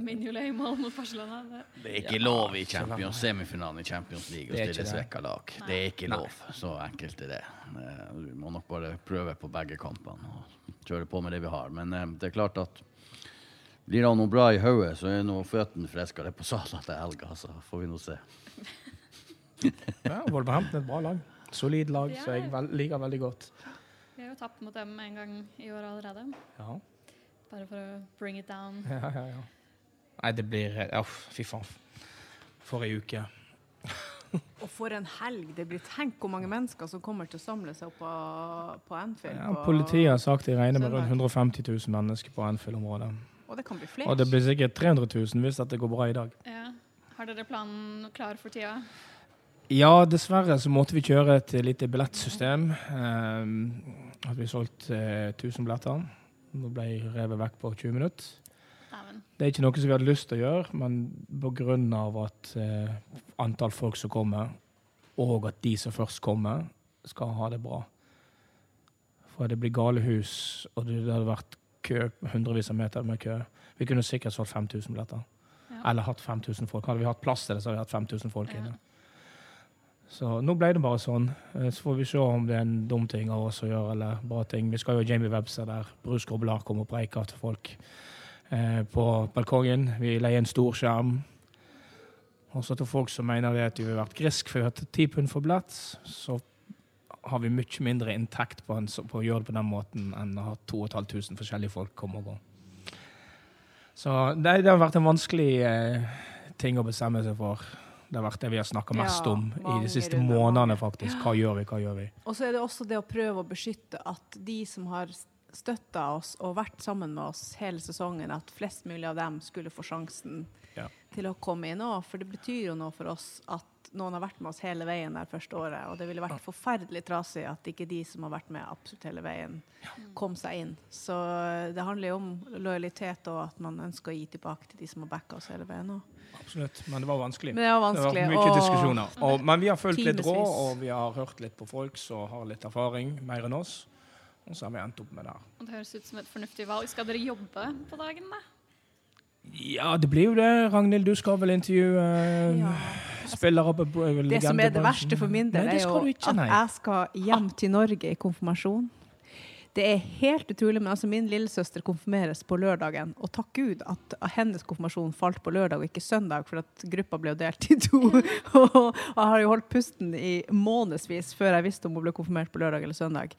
Mignolet mot Barcelona. Det. Det er ikke Ja, lov i Champions, semifinalen i Champions League å stille svekka lag. Nei. Det er ikke Nei. lov. Så enkelt er det. Eh, Du må nok bare prøve på begge kampene og kjøre på med det vi har. Men eh, det er klart at blir det noe bra i hodet, så er nå føttene friskere på salen til helga. Så får vi nå se. ja, Wolverhampton er et bra lag. Solid lag, så jeg liker veldig godt. Vi har jo tapt mot dem en gang i år allerede. Ja, Bare for å bring it down. ja, ja. ja. Nei, det blir ja, Fy faen. Forrige uke. (laughs) Og for en helg det blir. Tenk hvor mange mennesker som kommer til å samle seg opp på, på Anfield. Ja, politiet har sagt de regner med rundt 150 000 mennesker på Anfield-området. Og det kan bli flere. Og det blir sikkert 300 000 hvis dette går bra i dag. Ja. Har dere planen klar for tida? Ja, dessverre så måtte vi kjøre et lite billettsystem. Um, at vi solgte eh, 1000 billetter. Nå ble jeg revet vekk på 20 minutter. Amen. Det er ikke noe som vi hadde lyst til å gjøre, men pga. at eh, antall folk som kommer, og at de som først kommer, skal ha det bra. For det blir galehus, og det hadde vært kø, hundrevis av meter med kø. Vi kunne sikkert solgt 5000 billetter. Ja. Eller hatt 5000 folk. Hadde vi hatt plass til det, så hadde vi hatt 5000 folk Ja. inne. Så nå ble det bare sånn. Eh, Så får vi se om det er en dum ting av oss å gjøre, eller bra ting. Vi skal jo ha Jamie Webster der. Bruce Groblar kommer og preiker til folk eh, på balkongen. Vi leier en stor skjerm. Og så til folk som mener at de har vært grisk for å ha ti pund for billett, så har vi mye mindre inntekt på, en, på å gjøre det på den måten enn å ha 2500 forskjellige folk komme og gå. Så det, det har vært en vanskelig eh, ting å bestemme seg for. Det har vært det vi har snakka mest Ja, om i de siste runder, månedene, faktisk. Hva gjør vi, hva gjør vi? Og så er det også det å prøve å beskytte at de som har støtta oss og vært sammen med oss hele sesongen, at flest mulig av dem skulle få sjansen Ja. til å komme inn òg. For det betyr jo noe for oss at noen har vært med oss hele veien der første året. Og det ville vært forferdelig trasig at ikke de som har vært med absolutt hele veien, kom seg inn. Så det handler jo om lojalitet og at man ønsker å gi tilbake til de som har backa oss hele veien òg. Absolutt. Men det var vanskelig. Men det var Det var mye og- diskusjoner. Og, men vi har fulgt litt råd, og vi har hørt litt på folk som har litt erfaring, mer enn oss. Og så har vi endt opp med det her. Og Det høres ut som et fornuftig valg. Skal dere jobbe på dagen, da? Ja, det blir jo det. Ragnhild, du skal vel intervjue eh, Ja. Spillere på legende. Det som er det verste for min del, er jo ikke, at jeg skal hjem til Norge i konfirmasjon. Det er helt utrolig, men altså min lillesøster konfirmeres på lørdagen. Og takk Gud at hennes konfirmasjon falt på lørdag og ikke søndag, for at gruppa ble jo delt i to. (laughs) og jeg har jo holdt pusten i månedsvis før jeg visste om hun ble konfirmert på lørdag eller søndag.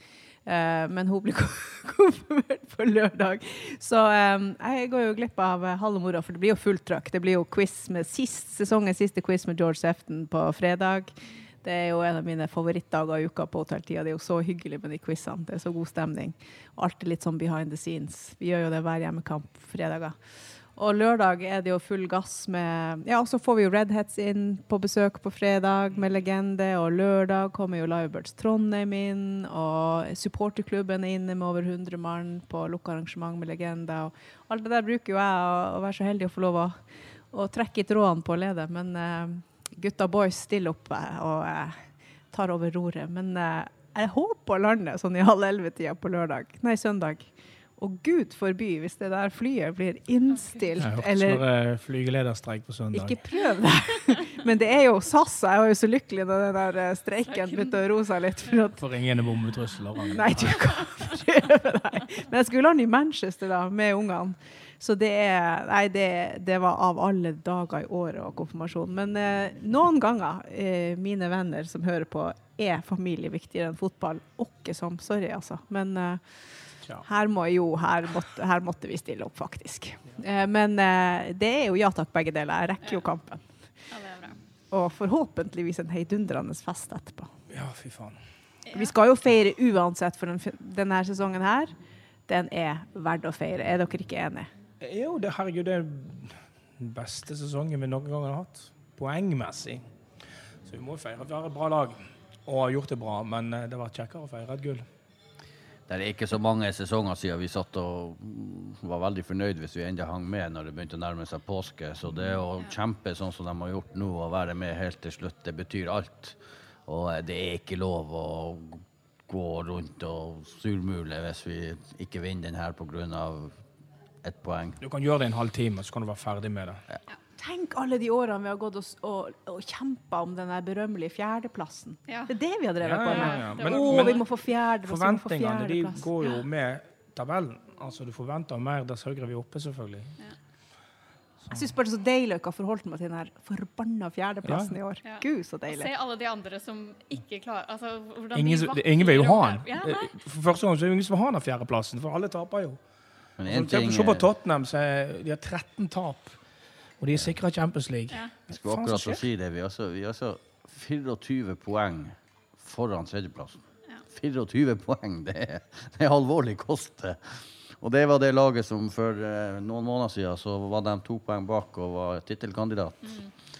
Eh, men hun ble (laughs) konfirmert på lørdag. Så eh, jeg går jo glipp av eh, halve moroa, for det blir jo fullt trøkk. Det blir jo quiz med sist, sesongens siste quiz med George Sefton på fredag. Det er jo en av mine favorittdager i uka på hotelltida. Det er jo så hyggelig med de quizene. Det er så god stemning. Og alltid litt sånn behind the scenes. Vi gjør jo det hver hjemmekamp fredager. Og lørdag er det jo full gass med Ja, og så får vi jo Redheads inn på besøk på fredag med legende, og lørdag kommer jo Livebirds Trondheim inn, og supporterklubben er inne med over 100 mann på lukka arrangement med Legende. Og alt det der bruker jo jeg å, å være så heldig å få lov å, å trekke i trådene på å lede, men uh, gutta boys stiller opp eh, og uh, tar over roret. Men uh, jeg håper å lande sånn i halv elleve-tida på lørdag. Nei, søndag. Og gud forby hvis det der flyet blir innstilt, Jeg hørte eller snarere flygelederstreik på søndag. ikke prøv det. (laughs) Men det er jo SAS. og Jeg var jo så lykkelig da den der eh, streiken begynte å roe seg litt. For at, For ingen bombetrusler. Nei, du kan prøve deg. Men jeg skulle lande i Manchester da, med ungene. Så det, er, nei, det, det var av alle dager i året og konfirmasjon. Men eh, noen ganger, eh, mine venner som hører på, er familie viktigere enn fotball. Åkke som. Sorry, altså. Men eh. Her, må jo, her, måtte, her måtte vi stille opp, faktisk. Eh, men eh, det er jo ja takk, begge deler. Jeg rekker jo kampen. Ja, det bra. Og forhåpentligvis en heidundrende fest etterpå. Ja, fy faen. Vi skal jo feire uansett, for denne sesongen her, den er verdt å feire. Er dere ikke enige? Jo, det, herregud, det er den beste sesongen vi noen gang har hatt. Poengmessig. Så vi må feire at vi har et bra lag. Og har gjort det bra, men eh, det har vært kjekkere å feire et gull. Det er ikke så mange sesonger siden vi satt og mm, var veldig fornøyd hvis vi enda hang med når det begynte å nærme seg påske. Så det å kjempe sånn som de har gjort nå og være med helt til slutt, det betyr alt. Og eh, det er ikke lov å gå rundt og surmule hvis vi ikke vinner den her pga. ett poeng. Du kan gjøre det i en halv time, så kan du være ferdig med det. Tenk alle de årene vi har gått og, og, og kjempa om den berømmelige fjerdeplassen. Ja. Det er det vi har drevet Ja, på ja, med. ja. Å, Men- vi må få fjerde, vi må få Forventningene de går jo med tabellen. Altså, Du forventer mer dess høyere vi er oppe, selvfølgelig. Jeg syns bare det er så deilig å ikke ha forholdt meg til den forbanna fjerdeplassen Ja. i år. Ja. Gud, så Og deilig. se alle de andre som ikke klarer altså, Ingen, de ingen vil jo ha den. Ja. For første gang så er det ingen som vil ha den fjerdeplassen, for alle taper jo. Men Altså, en Se ting se på eh, Tottenham, så er, de har 13 tap. Og de er sikra Champions League. Ja. Jeg skulle akkurat å si det. Vi er altså, vi er så 24 poeng foran tredjeplassen. Ja. 24 poeng, det er, det er alvorlig kost. Og det var det laget som for eh, noen måneder siden så var de to poeng bak og var tittelkandidat.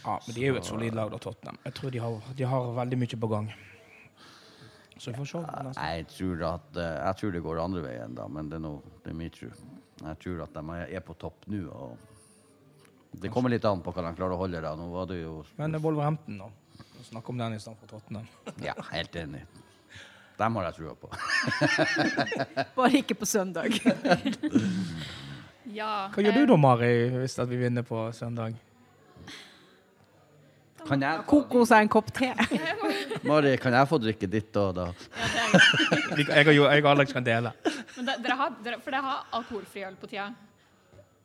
Ja, men de er jo et solid lag, da, Tottenham. Jeg tror de har, de har veldig mye på gang. Så vi får se. Jeg tror, at, eh, jeg tror det går andre veien, da, men det er, noe, det er min tro. Jeg tror at de er på topp nå. og Det kommer litt an på hva de klarer å holde. da. Nå var det jo Men det er Wolverhampton, da. Snakk om den istedenfor Tottenham. (laughs) Ja, helt enig. Dem har jeg trua på. (laughs) (laughs) Bare ikke på søndag. Ja. Hva gjør du da, Mari, hvis vi vinner på søndag? Kan jeg, Koko seg en kopp te. Mari, kan jeg få drikke ditt da? da? Ja, er, Jeg og, jeg og Alex kan dele. men det, dere har, dere, for dere har alkoholfri øl på tida?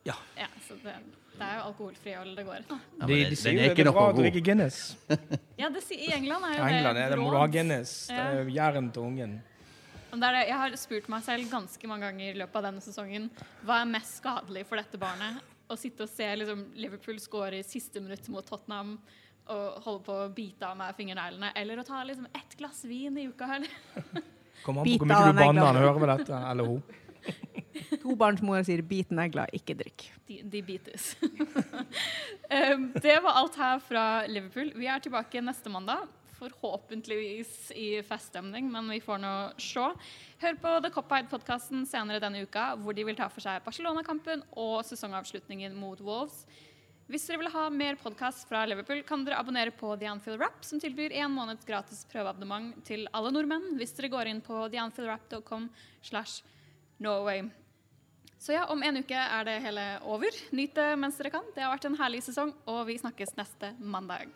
Ja. Ja, så det, det er jo alkoholfri øl det går etter. Ja, De, de sier jo det er bra å drikke Guinness. (laughs) Ja, det, sier- I England er I jo England er det må du ha. Guinness. Det er jern til ungen. Det er det, jeg har spurt meg selv ganske mange ganger i løpet av denne sesongen hva er mest skadelig for dette barnet. Å sitte og se liksom, Liverpool score i siste minutt mot Tottenham og holde på å bite av meg fingerneglene, eller å ta liksom, ett glass vin i uka. Eller? Kommer an på (laughs) hvor mye du banner han hører ved dette, eller hun. Tobarnsmora sier 'bit negler, ikke drikk'. De, de bites. (laughs) det var alt her fra Liverpool. Vi er tilbake neste mandag. Forhåpentligvis i feststemning, men vi får nå se. Hør på The Cop-Eyed-podkasten senere denne uka, hvor de vil ta for seg Barcelona-kampen og sesongavslutningen mot Wolves. Hvis dere vil ha mer podkast fra Liverpool, kan dere abonnere på The Anfield Rap, som tilbyr en måneds gratis prøveabonnement til alle nordmenn hvis dere går inn på theanfieldrap.com. slash Norway. Så ja, om en uke er det hele over. Nyt det mens dere kan. Det har vært en herlig sesong, og vi snakkes neste mandag.